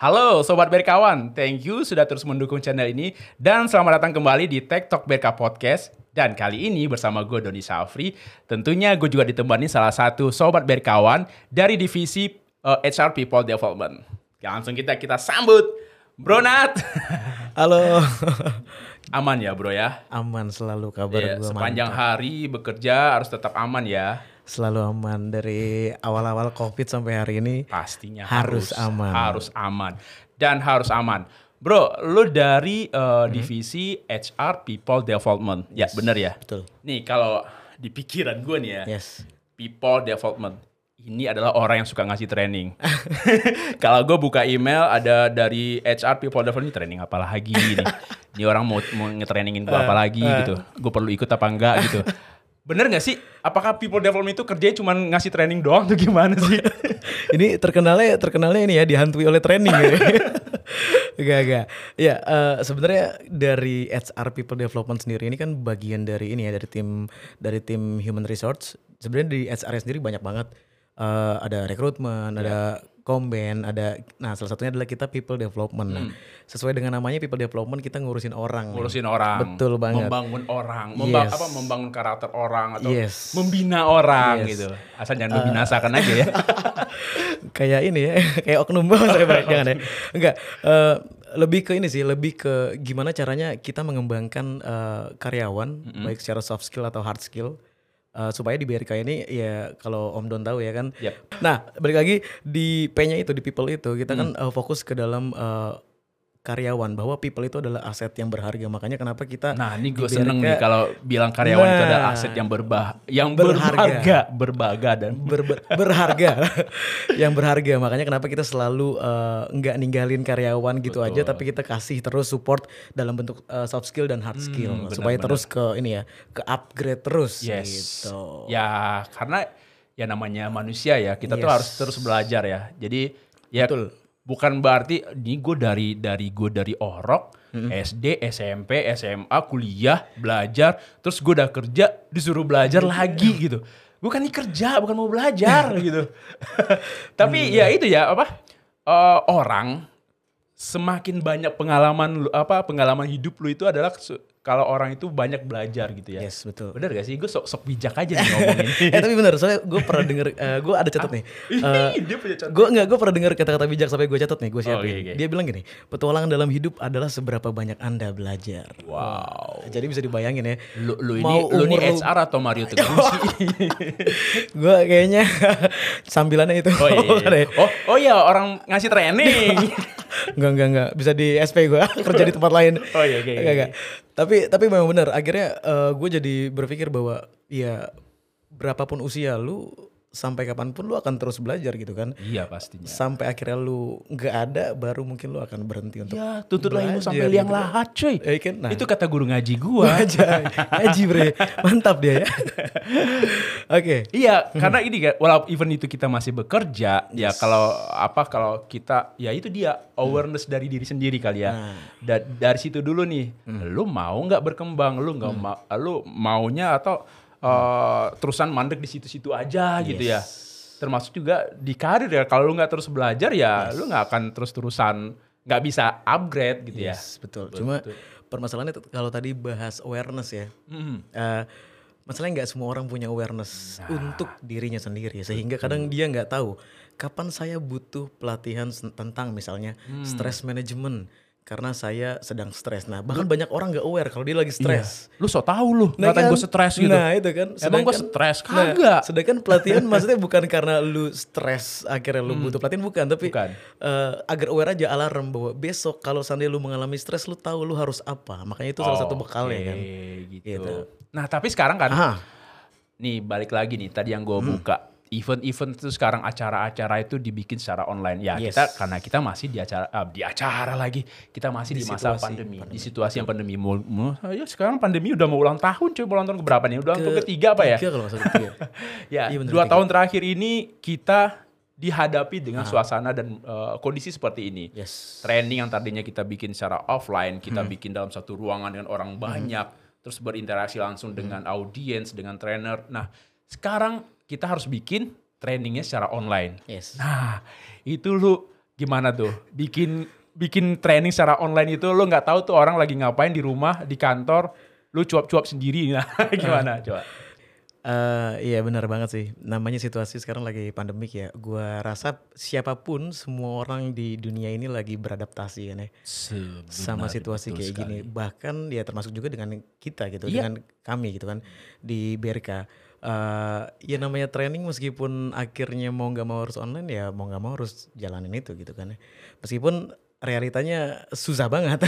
Halo Sobat Berkawan, thank you sudah terus mendukung channel ini dan selamat datang kembali di Tech Talk Berka Podcast. Dan kali ini bersama gue Doni Safri, tentunya gue juga ditemani salah satu Sobat Berkawan dari divisi uh, HR People Development. Ya, langsung kita kita sambut Bro Nat. Halo. aman ya bro ya? Aman selalu kabar Iya, gue sepanjang mantap. hari bekerja harus tetap aman ya. Selalu aman dari awal-awal covid sampai hari ini. Pastinya Harus aman. Harus aman. Dan harus aman. Bro, lu dari uh, Mhm. divisi HR People Development. Ya, bener ya? Betul. Nih, kalau di pikiran gue nih ya, Yes. People Development. Ini adalah orang yang suka ngasih training. kalau gue buka email ada dari HR People Development, ini training apa lagi nih? Ini orang mau, mau nge-trainingin gue apa lagi gitu. Gue perlu ikut apa enggak gitu. Bener gak sih? Apakah People Development itu kerjanya cuma ngasih training doang atau gimana sih? ini terkenalnya terkenalnya ini ya dihantui oleh training ya. Gak gak. Ya eh, sebenarnya dari HR People Development sendiri ini kan bagian dari ini ya dari tim dari tim Human Resource. Sebenarnya di HR sendiri banyak banget. Eh, ada rekrutmen, ada komben, ada nah salah satunya adalah kita people development. Nah, sesuai dengan namanya people development kita ngurusin orang. ngurusin orang, Betul banget. membangun orang, memba- Yes. apa membangun karakter orang atau Yes. membina orang Yes. Uh, gitu. Asal jangan membinasakan aja ya. kayak ini ya, kayak oknum banget saya jangan ya. Enggak, eh, lebih ke ini sih, lebih ke gimana caranya kita mengembangkan eh, karyawan baik secara soft skill atau hard skill eh, supaya di BRK ini ya kalau Om Don tahu ya kan. Yap. Nah, balik lagi di P-nya itu di people itu kita kan eh, fokus ke dalam eh, karyawan bahwa people itu adalah aset yang berharga. Makanya kenapa kita Nah, ini gue seneng nih kalau bilang karyawan itu adalah Nah. aset yang berbah, yang Berharga. berharga, berbaga dan ber- ber- berharga yang berharga makanya kenapa kita selalu eh, nggak ninggalin karyawan gitu aja tapi kita kasih terus support dalam bentuk eh, soft skill dan hard skill benar, supaya benar. terus ke ini ya ke upgrade terus yes. gitu Ya, karena ya namanya manusia ya, kita tuh Yes. harus terus belajar ya. Jadi ya Betul. Bukan berarti ini gue dari dari gue dari orok SD, SMP, SMA, kuliah, belajar, terus gue udah kerja disuruh belajar lagi gitu. Gue kan ini kerja bukan mau belajar gitu. Tapi ya itu ya apa eh, orang semakin banyak pengalaman apa pengalaman hidup lu itu adalah kalau orang itu banyak belajar gitu ya. yes betul Bener gak sih? Gue sok, sok bijak aja nih ngomongin. eh tapi bener soalnya gue pernah denger gue ada catat nih Eh, Dia punya contoh. gue nggak gue pernah dengar kata-kata bijak sampai gue catat nih gue siapin oke, oke. dia bilang gini petualangan dalam hidup adalah seberapa banyak anda belajar Wow. jadi bisa dibayangin ya Lu, lu ini, Mau lu ini HR atau Mario Teguh sih? gue kayaknya sambilannya itu Oh iya, iya. ya? Oh, oh iya orang ngasih training. Enggak, enggak, enggak. Bisa di SP gue kerja di tempat lain. Oh iya, oke, oke, Enggak, enggak. Tapi tapi memang benar. Akhirnya gue jadi berpikir bahwa ya berapapun usia lu sampai kapan pun lu akan terus belajar gitu kan. iya pastinya. Sampai akhirnya lu nggak ada baru mungkin lu akan berhenti untuk Ya, tuntutlah ilmu sampai liang gitu. lahat, cuy. Eh, kan? Nah. Itu kata guru ngaji gua. aja ngaji bre mantap dia ya oke Iya, karena ini kan, walaupun even itu kita masih bekerja, ya kalau apa kalau kita, ya itu dia awareness dari diri sendiri kali ya. Nah. Da- dari situ dulu nih, lu mau nggak berkembang, lu nggak mau, lu maunya atau eh, terusan mandek di situ-situ aja gitu ya. Termasuk juga di karir ya, kalau lu nggak terus belajar ya, lu nggak akan terus-terusan nggak bisa upgrade gitu ya. Yes, betul. Cuma permasalahannya tuh kalau tadi bahas awareness ya. eh, masalahnya nggak semua orang punya awareness untuk dirinya sendiri sehingga kadang dia nggak tahu kapan saya butuh pelatihan tentang misalnya stress management karena saya sedang stres. Nah, bahkan banyak orang nggak aware kalau dia lagi stres. Lu so tau lu, Nah, ngatain kan? gue stres gitu. Nah, itu kan. Emang gue stres? Nah, Kagak. sedangkan pelatihan maksudnya bukan karena lu stres akhirnya lu butuh pelatihan bukan, tapi Bukan. eh, agar aware aja alarm bahwa besok kalau seandainya lu mengalami stres lu tahu lu harus apa. Makanya itu salah satu bekalnya Oke, kan. gitu. Gitu. Nah tapi sekarang kan, Aha. nih balik lagi nih tadi yang gue Hmm. buka. Event-event itu sekarang acara-acara itu dibikin secara online. Ya Yes. kita karena kita masih di acara ah, di acara lagi. Kita masih di, Di masa situasi pandemi, di situasi yang pandemi. Mau, mau, ya sekarang pandemi udah mau ulang tahun cuy, ulang tahun keberapa nih? Udah tahun ketiga apa ya? Tiga kalau nggak salah tiga. Ya, Iya, bener, dua tiga. tahun terakhir ini kita dihadapi dengan suasana dan eh, kondisi seperti ini. Yes. Training yang tadinya kita bikin secara offline, kita bikin dalam satu ruangan dengan orang banyak, terus berinteraksi langsung dengan audiens, dengan trainer. Nah, sekarang kita harus bikin trainingnya secara online. Yes. Nah, itu lu Gimana tuh? Bikin bikin training secara online itu lo nggak tahu tuh orang lagi ngapain di rumah, di kantor, lu cuap-cuap sendiri. Nah, gimana coba? Eh, iya benar banget sih. Namanya situasi sekarang lagi pandemik ya. Gua rasa siapa pun semua orang di dunia ini lagi beradaptasi kan ya sama situasi kayak gini. Bahkan ya termasuk juga dengan kita gitu, Iya. dengan kami gitu kan di BRK. Eh, ya namanya training meskipun akhirnya mau nggak mau harus online ya mau nggak mau harus jalanin itu gitu kan ya. Meskipun realitanya susah banget.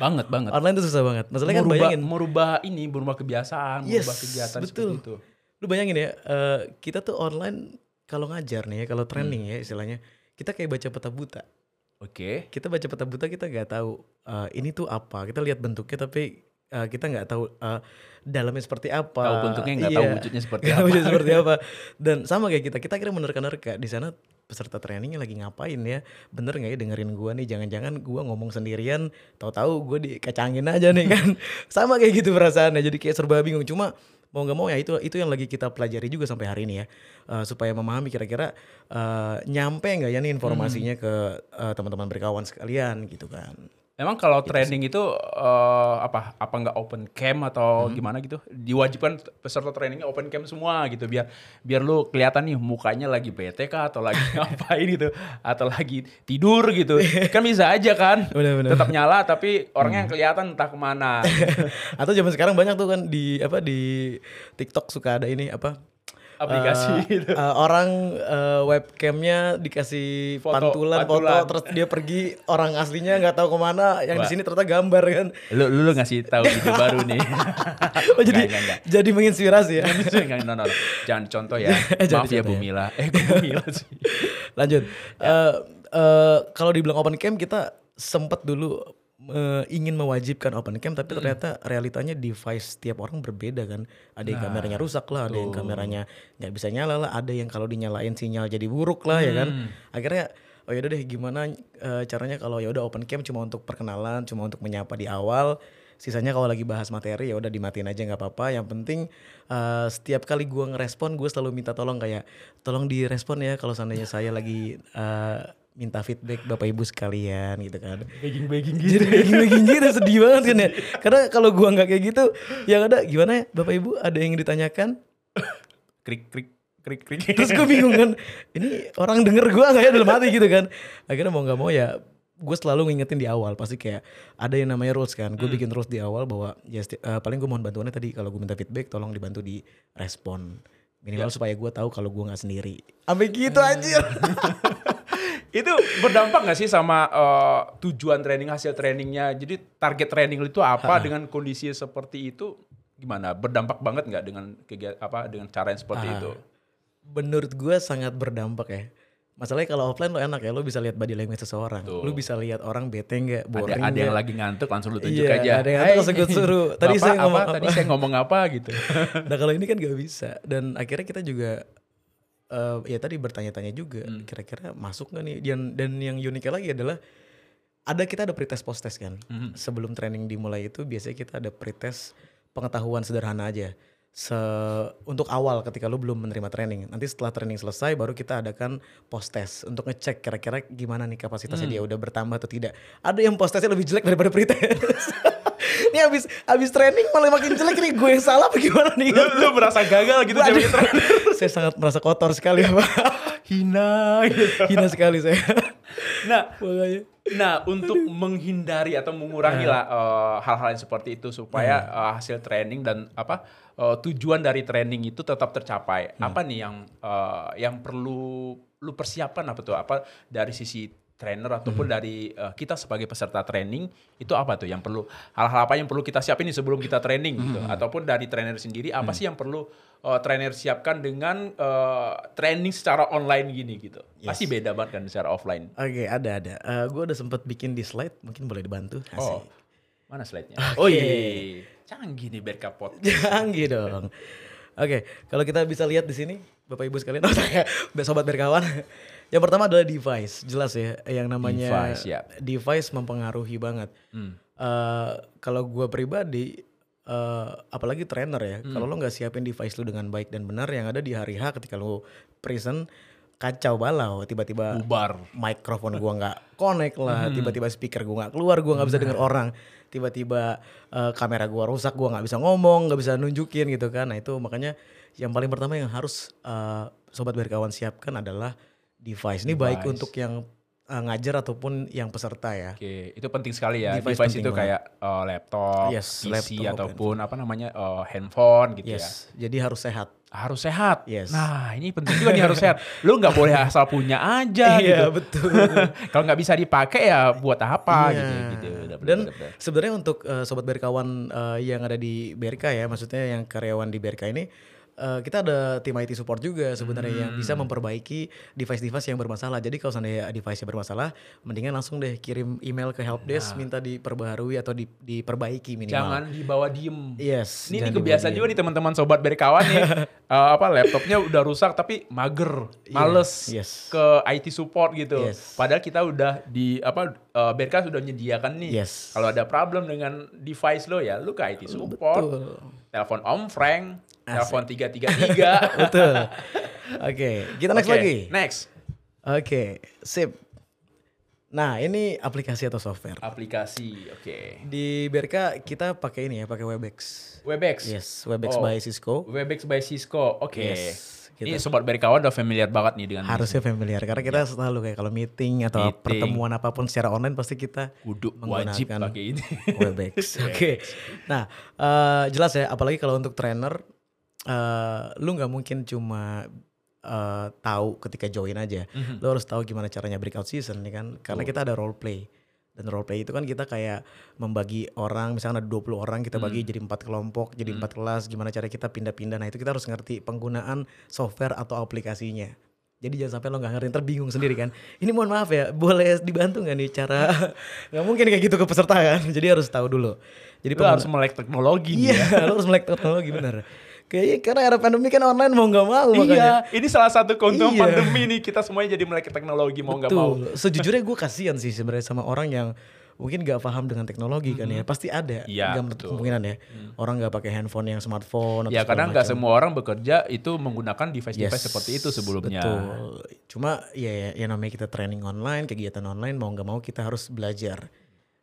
Banget banget. online tuh susah banget. Masalahnya kan bayangin merubah ini, merubah kebiasaan, Yes, merubah kegiatan betul. seperti itu. Lu bayangin ya, eh, kita tuh online kalau ngajar nih ya, kalau training ya istilahnya, kita kayak baca peta buta. Oke. Kita baca peta buta kita nggak tahu eh, ini tuh apa. Kita lihat bentuknya tapi eh, kita nggak tahu eh, dalamnya seperti apa. Tahu bentuknya nggak tahu Iya. wujudnya seperti tahu apa. wujudnya seperti apa. Dan sama kayak kita, kita kira menerka-nerka. Di sana peserta trainingnya lagi ngapain ya? Bener nggak ya dengerin gua nih? Jangan-jangan gua ngomong sendirian. Tahu-tahu gue dikacangin aja nih kan? Sama kayak gitu perasaannya. Jadi kayak serba bingung. Cuma mau nggak mau ya itu itu yang lagi kita pelajari juga sampai hari ini ya. Eh, supaya memahami kira-kira eh, nyampe nggak ya nih informasinya ke eh, teman-teman berkawan sekalian gitu kan Emang kalau training itu eh, apa apa nggak open cam atau gimana gitu? Diwajibkan peserta trainingnya open cam semua gitu biar biar lu kelihatan nih mukanya lagi bete kah atau lagi ngapain gitu atau lagi tidur gitu. Kan bisa aja kan. Bener-bener. Tetap nyala tapi orangnya yang kelihatan entah ke mana. atau zaman sekarang banyak tuh kan di apa di TikTok suka ada ini apa Aplikasi eh, gitu. eh, orang eh, webcamnya dikasih Foto, pantulan, pantulan. foto terus dia pergi orang aslinya nggak tahu ke mana yang di sini ternyata gambar kan Lu lu, lu ngasih tahu ide baru nih. oh jadi Nggak, nggak, nggak. jadi menginspirasi ya Enggak, no, no, no. Jangan contoh ya. Maaf ya Bu ya. Mila. Eh Bu Mila sih? lanjut Eh, eh, kalau dibilang open cam kita sempet dulu eh, ingin mewajibkan open cam tapi ternyata realitanya device tiap orang berbeda kan? Ada yang kameranya rusak lah ada yang kameranya nggak bisa nyala lah ada yang kalau dinyalain sinyal jadi buruk lah ya kan? Akhirnya oh yaudah deh gimana eh, caranya kalau ya udah open cam cuma untuk perkenalan cuma untuk menyapa di awal sisanya kalau lagi bahas materi ya udah dimatiin aja nggak apa-apa. Yang penting eh, setiap kali gua ngerespon gue selalu minta tolong kayak tolong direspon ya kalau seandainya saya lagi eh, minta feedback bapak ibu sekalian gitu kan. Begging begging jadi begging-begging gitu sedih banget kan ya. Karena kalau gua nggak kayak gitu yang ada gimana ya bapak ibu ada yang ditanyakan? Krik krik krik krik. terus gue bingung kan ini orang denger gua nggak ya dalam hati gitu kan. Akhirnya mau nggak mau ya gue selalu ngingetin di awal pasti kayak ada yang namanya rules kan. Gue bikin rules di awal bahwa ya eh, paling gue mohon bantuannya tadi kalau gue minta feedback tolong dibantu di respon. Minimal supaya gue tahu kalau gue nggak sendiri. Sampai gitu anjir itu berdampak gak sih sama eh, tujuan training hasil trainingnya? Jadi target training itu apa dengan kondisi seperti itu? Gimana? Berdampak banget nggak dengan kegiatan apa dengan cara yang seperti itu? menurut gue sangat berdampak ya masalahnya kalau offline lo enak ya lo bisa lihat body language seseorang Betul. lo bisa lihat orang bete nggak Ada, boring ada yang nggak. lagi ngantuk langsung lu tunjuk Iya, aja. ada yang ngantuk langsung gue suruh. Tadi Bapak saya ngomong apa? Tadi apa?" saya ngomong apa gitu. nah kalau ini kan gak bisa dan akhirnya kita juga eh, ya tadi bertanya-tanya juga Hmm. kira-kira masuk nggak nih dan dan yang uniknya lagi adalah ada kita ada pretest post test kan Hmm. sebelum training dimulai itu biasanya kita ada pretest pengetahuan sederhana aja se untuk awal ketika lu belum menerima training nanti setelah training selesai baru kita adakan post test untuk ngecek kira-kira gimana nih kapasitasnya Hmm. dia udah bertambah atau tidak ada yang post testnya lebih jelek daripada pretest ini habis habis training malah makin jelek nih gue yang salah apa gimana nih lu, lu merasa gagal gitu jadi trainer. saya sangat merasa kotor sekali Pak. Hina gitu. hina sekali saya Nah, makanya Nah, untuk menghindari atau mengurangi lah eh, hal-hal yang seperti itu supaya eh, hasil training dan apa eh, tujuan dari training itu tetap tercapai. Apa nih yang eh, yang perlu lu persiapkan apa tuh? Apa dari sisi trainer ataupun dari eh, kita sebagai peserta training itu apa tuh yang perlu hal-hal apa yang perlu kita siapin nih sebelum kita training gitu ataupun dari trainer sendiri apa sih yang perlu eh, trainer siapkan dengan eh, training secara online gini gitu. Pasti beda banget kan secara offline. oke ada ada gue udah sempet bikin di slide mungkin boleh dibantu Oh, Asik. mana slide-nya? Oh iya, canggih nih berkapot. Canggih dong. Oke, kalau kita bisa lihat di sini, Bapak Ibu sekalian, oh saya, sobat berkawan. Yang pertama adalah device, jelas ya, yang namanya Device, ya. device mempengaruhi banget. Hmm. Eh, kalau gue pribadi, eh, apalagi trainer ya, Hmm. kalau lo nggak siapin device lu dengan baik dan benar, yang ada di hari H ketika lo present, kacau balau tiba-tiba Bubar. mikrofon gua nggak connect lah tiba-tiba speaker gua nggak keluar gua nggak bisa denger orang tiba-tiba eh, kamera gua rusak gua nggak bisa ngomong nggak bisa nunjukin gitu kan nah itu makanya yang paling pertama yang harus eh, sobat berkawan siapkan adalah device ini baik Device. untuk yang eh, ngajar ataupun yang peserta ya Oke, itu penting sekali ya. Device Device, itu banget. kayak eh, laptop, Yes, PC laptop, ataupun apa namanya eh, handphone gitu ya. yes jadi harus sehat Harus sehat. Yes. Nah, ini penting juga nih harus sehat. Lu nggak boleh asal punya aja Iya, gitu. betul. Kalau nggak bisa dipakai ya buat apa Iya. gitu gitu. Udah, Dan sebenarnya untuk eh, sobat berkawan eh, yang ada di BRK ya, maksudnya yang karyawan di BRK ini, eh, kita ada tim IT support juga sebenarnya yang Hmm. bisa memperbaiki device-device yang bermasalah. Jadi kalau seandainya device-nya bermasalah, mendingan langsung deh kirim email ke helpdesk minta diperbaharui atau di- diperbaiki minimal. Nah. Jangan dibawa diem. Yes. Ini, ini kebiasaan juga nih teman-teman sobat berkawan nih. Eh, apa laptopnya udah rusak tapi mager, males Iya, yes. ke IT support gitu. Yes. Padahal kita udah di apa eh, BRK sudah menyediakan nih. Yes. Kalau ada problem dengan device lo ya lu ke IT support. Betul. Telepon Om Frank, telepon 333. Betul. Oke, kita next Oke, lagi. Next. Oke, sip. Nah, ini aplikasi atau software. Aplikasi. Oke. Di BRK kita pakai ini ya, pakai Webex. Webex. Yes, Webex Oh. by Cisco. Webex by Cisco. Oke. Yes, Ini kita- sobat berkawan udah familiar banget nih dengan Harusnya familiar karena kita selalu kayak kalau meeting atau Meeting. pertemuan apa pun secara online pasti kita kudu wajib menggunakan pakai ini. Webex. Oke. Nah, eh, jelas ya apalagi kalau untuk trainer eh lu nggak mungkin cuma eh, tahu ketika join aja. Mhm. Lu harus tahu gimana caranya breakout season nih kan. Karena kita ada role play. Dan role play itu kan kita kayak membagi orang, misalnya ada 20 orang kita bagi jadi empat kelompok, jadi empat kelas, gimana cara kita pindah-pindah. Nah, itu kita harus ngerti penggunaan software atau aplikasinya. Jadi jangan sampai lo nggak ngerti, ntar bingung sendiri kan. Ini mohon maaf ya, boleh dibantu nggak nih cara? nggak mungkin kayak gitu ke peserta kan. Jadi harus tahu dulu. Jadi Lu harus melek teknologi nih ya. Iya, lo harus melek teknologi bener. Kayaknya karena era pandemi kan online mau nggak mau makanya. Iya, ini salah satu keuntungan Iya. pandemi nih. Kita semuanya jadi melek teknologi mau nggak mau. Sejujurnya gue kasihan sih sebenarnya sama orang yang mungkin nggak paham dengan teknologi kan ya. Pasti ada. Iya, Nggak menutup betul. kemungkinan ya. Orang nggak pakai handphone yang smartphone. atau Ya kadang nggak semua orang bekerja itu menggunakan device-device Yes, seperti itu sebelumnya. Betul. Cuma ya, ya, ya namanya kita training online, kegiatan online mau nggak mau kita harus belajar.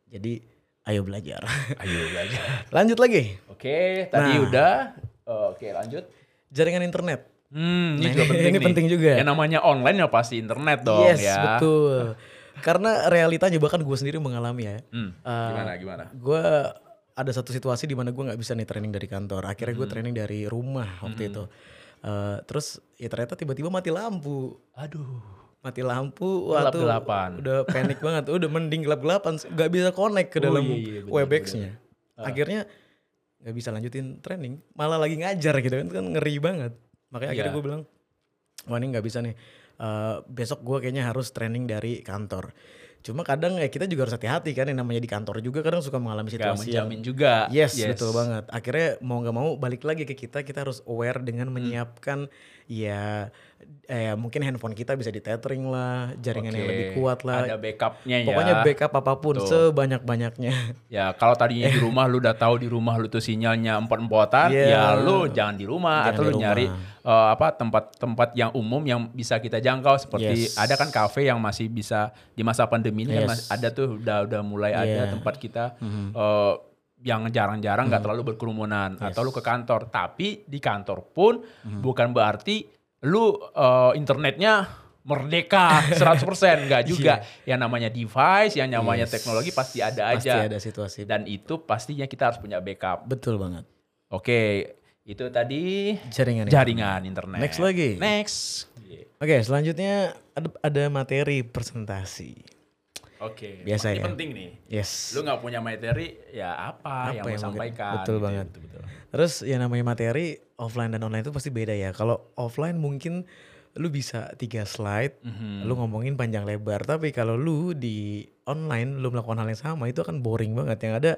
Jadi ayo belajar. Ayo belajar. Lanjut lagi. Oke, tadi Nah. udah. Oke, lanjut. Jaringan internet. Hmm, ini Nah, juga penting ini nih. penting juga. Yang namanya online ya pasti internet dong yes, ya. betul. Karena realitanya bahkan gue sendiri mengalami ya. Hmm, Eh, gimana gimana? gue ada satu situasi di mana gue nggak bisa nih training dari kantor. Akhirnya Hmm. gue training dari rumah waktu itu. Eh, terus ya ternyata tiba-tiba mati lampu. Aduh. Mati lampu, wah tuh Gelap-gelapan. udah panik banget. Udah mending gelap-gelapan, nggak bisa connect ke Oh, dalam iya, iya, bener, Webex-nya. Akhirnya nggak bisa lanjutin training, malah lagi ngajar gitu kan, kan ngeri banget. Makanya akhirnya Iya. gue bilang, wah ini nggak bisa nih. Eh, besok gue kayaknya harus training dari kantor. Cuma kadang ya kita juga harus hati-hati kan yang namanya di kantor juga kadang suka mengalami Gak situasi yang menjamin juga. Yes, betul banget. Akhirnya mau nggak mau balik lagi ke kita, kita harus aware dengan Hmm. Ya eh, mungkin handphone kita bisa di tethering lah, jaringan yang Oke, lebih kuat lah. Ada backupnya ya. Pokoknya backup apa pun sebanyak-banyaknya. Ya kalau tadinya di rumah lu udah tahu di rumah lu tuh sinyalnya empot-empotan, Iya. ya lu jangan di rumah Jangan atau di lu rumah. nyari eh, apa tempat-tempat yang umum yang bisa kita jangkau seperti Yes. ada kan kafe yang masih bisa di masa pandemi ini kan Yes. masih ada tuh udah udah mulai ada Iya. tempat kita eh, yang jarang-jarang nggak terlalu berkerumunan atau lu ke kantor. Tapi di kantor pun bukan berarti lu eh, internetnya merdeka 100% nggak juga. Yang namanya device, yang namanya Yes. teknologi pasti ada Pasti aja. ada situasi. Dan itu pastinya kita harus punya backup. Betul banget. Oke, itu tadi Jaringan. jaringan internet. Next lagi. Next. Oke, selanjutnya ada, ada materi presentasi. Oke. Biasa ini ya. penting nih. Yes. Lu nggak punya materi, ya apa, yang mau yang mungkin- sampaikan? betul gitu, banget. Betul, betul. Terus yang namanya materi offline dan online itu pasti beda ya. Kalau offline mungkin lu bisa tiga slide, Mhm. lu ngomongin panjang lebar. Tapi kalau lu di online lu melakukan hal yang sama itu akan boring banget. Yang ada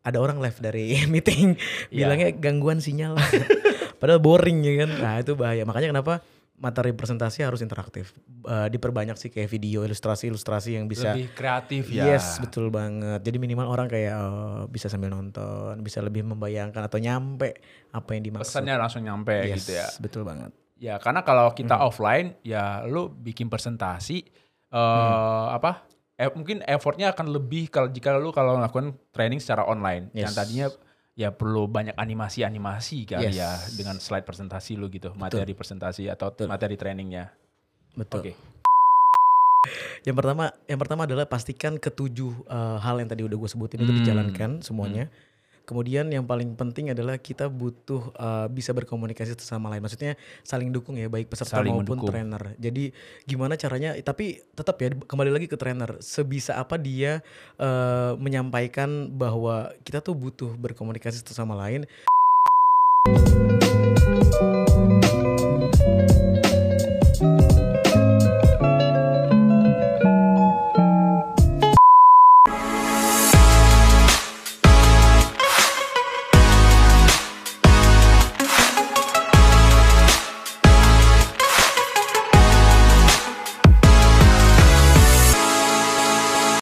ada orang live dari meeting Iya. bilangnya gangguan sinyal. Padahal boring ya kan. Nah itu bahaya. Makanya kenapa materi presentasi harus interaktif. Eh, diperbanyak sih kayak video, ilustrasi-ilustrasi yang bisa Lebih kreatif ya. Yes, betul banget. Jadi minimal orang kayak eh, bisa sambil nonton, bisa lebih membayangkan atau nyampe apa yang dimaksud. Pesannya langsung nyampe Yes, gitu ya. betul banget. Ya karena kalau kita Hmm. offline ya lu bikin presentasi eh Hmm. apa? Eh, mungkin effortnya akan lebih kalau jika lu kalau melakukan training secara online. Yang Yes. tadinya ya perlu banyak animasi-animasi kali Yes. ya dengan slide presentasi lu gitu, materi presentasi atau materi trainingnya. Betul. Oke. Yang pertama, yang pertama adalah pastikan ketujuh eh, hal yang tadi udah gue sebutin itu Hmm. dijalankan semuanya. Kemudian yang paling penting adalah kita butuh eh, bisa berkomunikasi satu sama lain. Maksudnya saling dukung ya, baik peserta Saling maupun mendukung. trainer. Jadi gimana caranya? Tapi tetap ya kembali lagi ke trainer. Sebisa apa dia eh, menyampaikan bahwa kita tuh butuh berkomunikasi satu sama lain.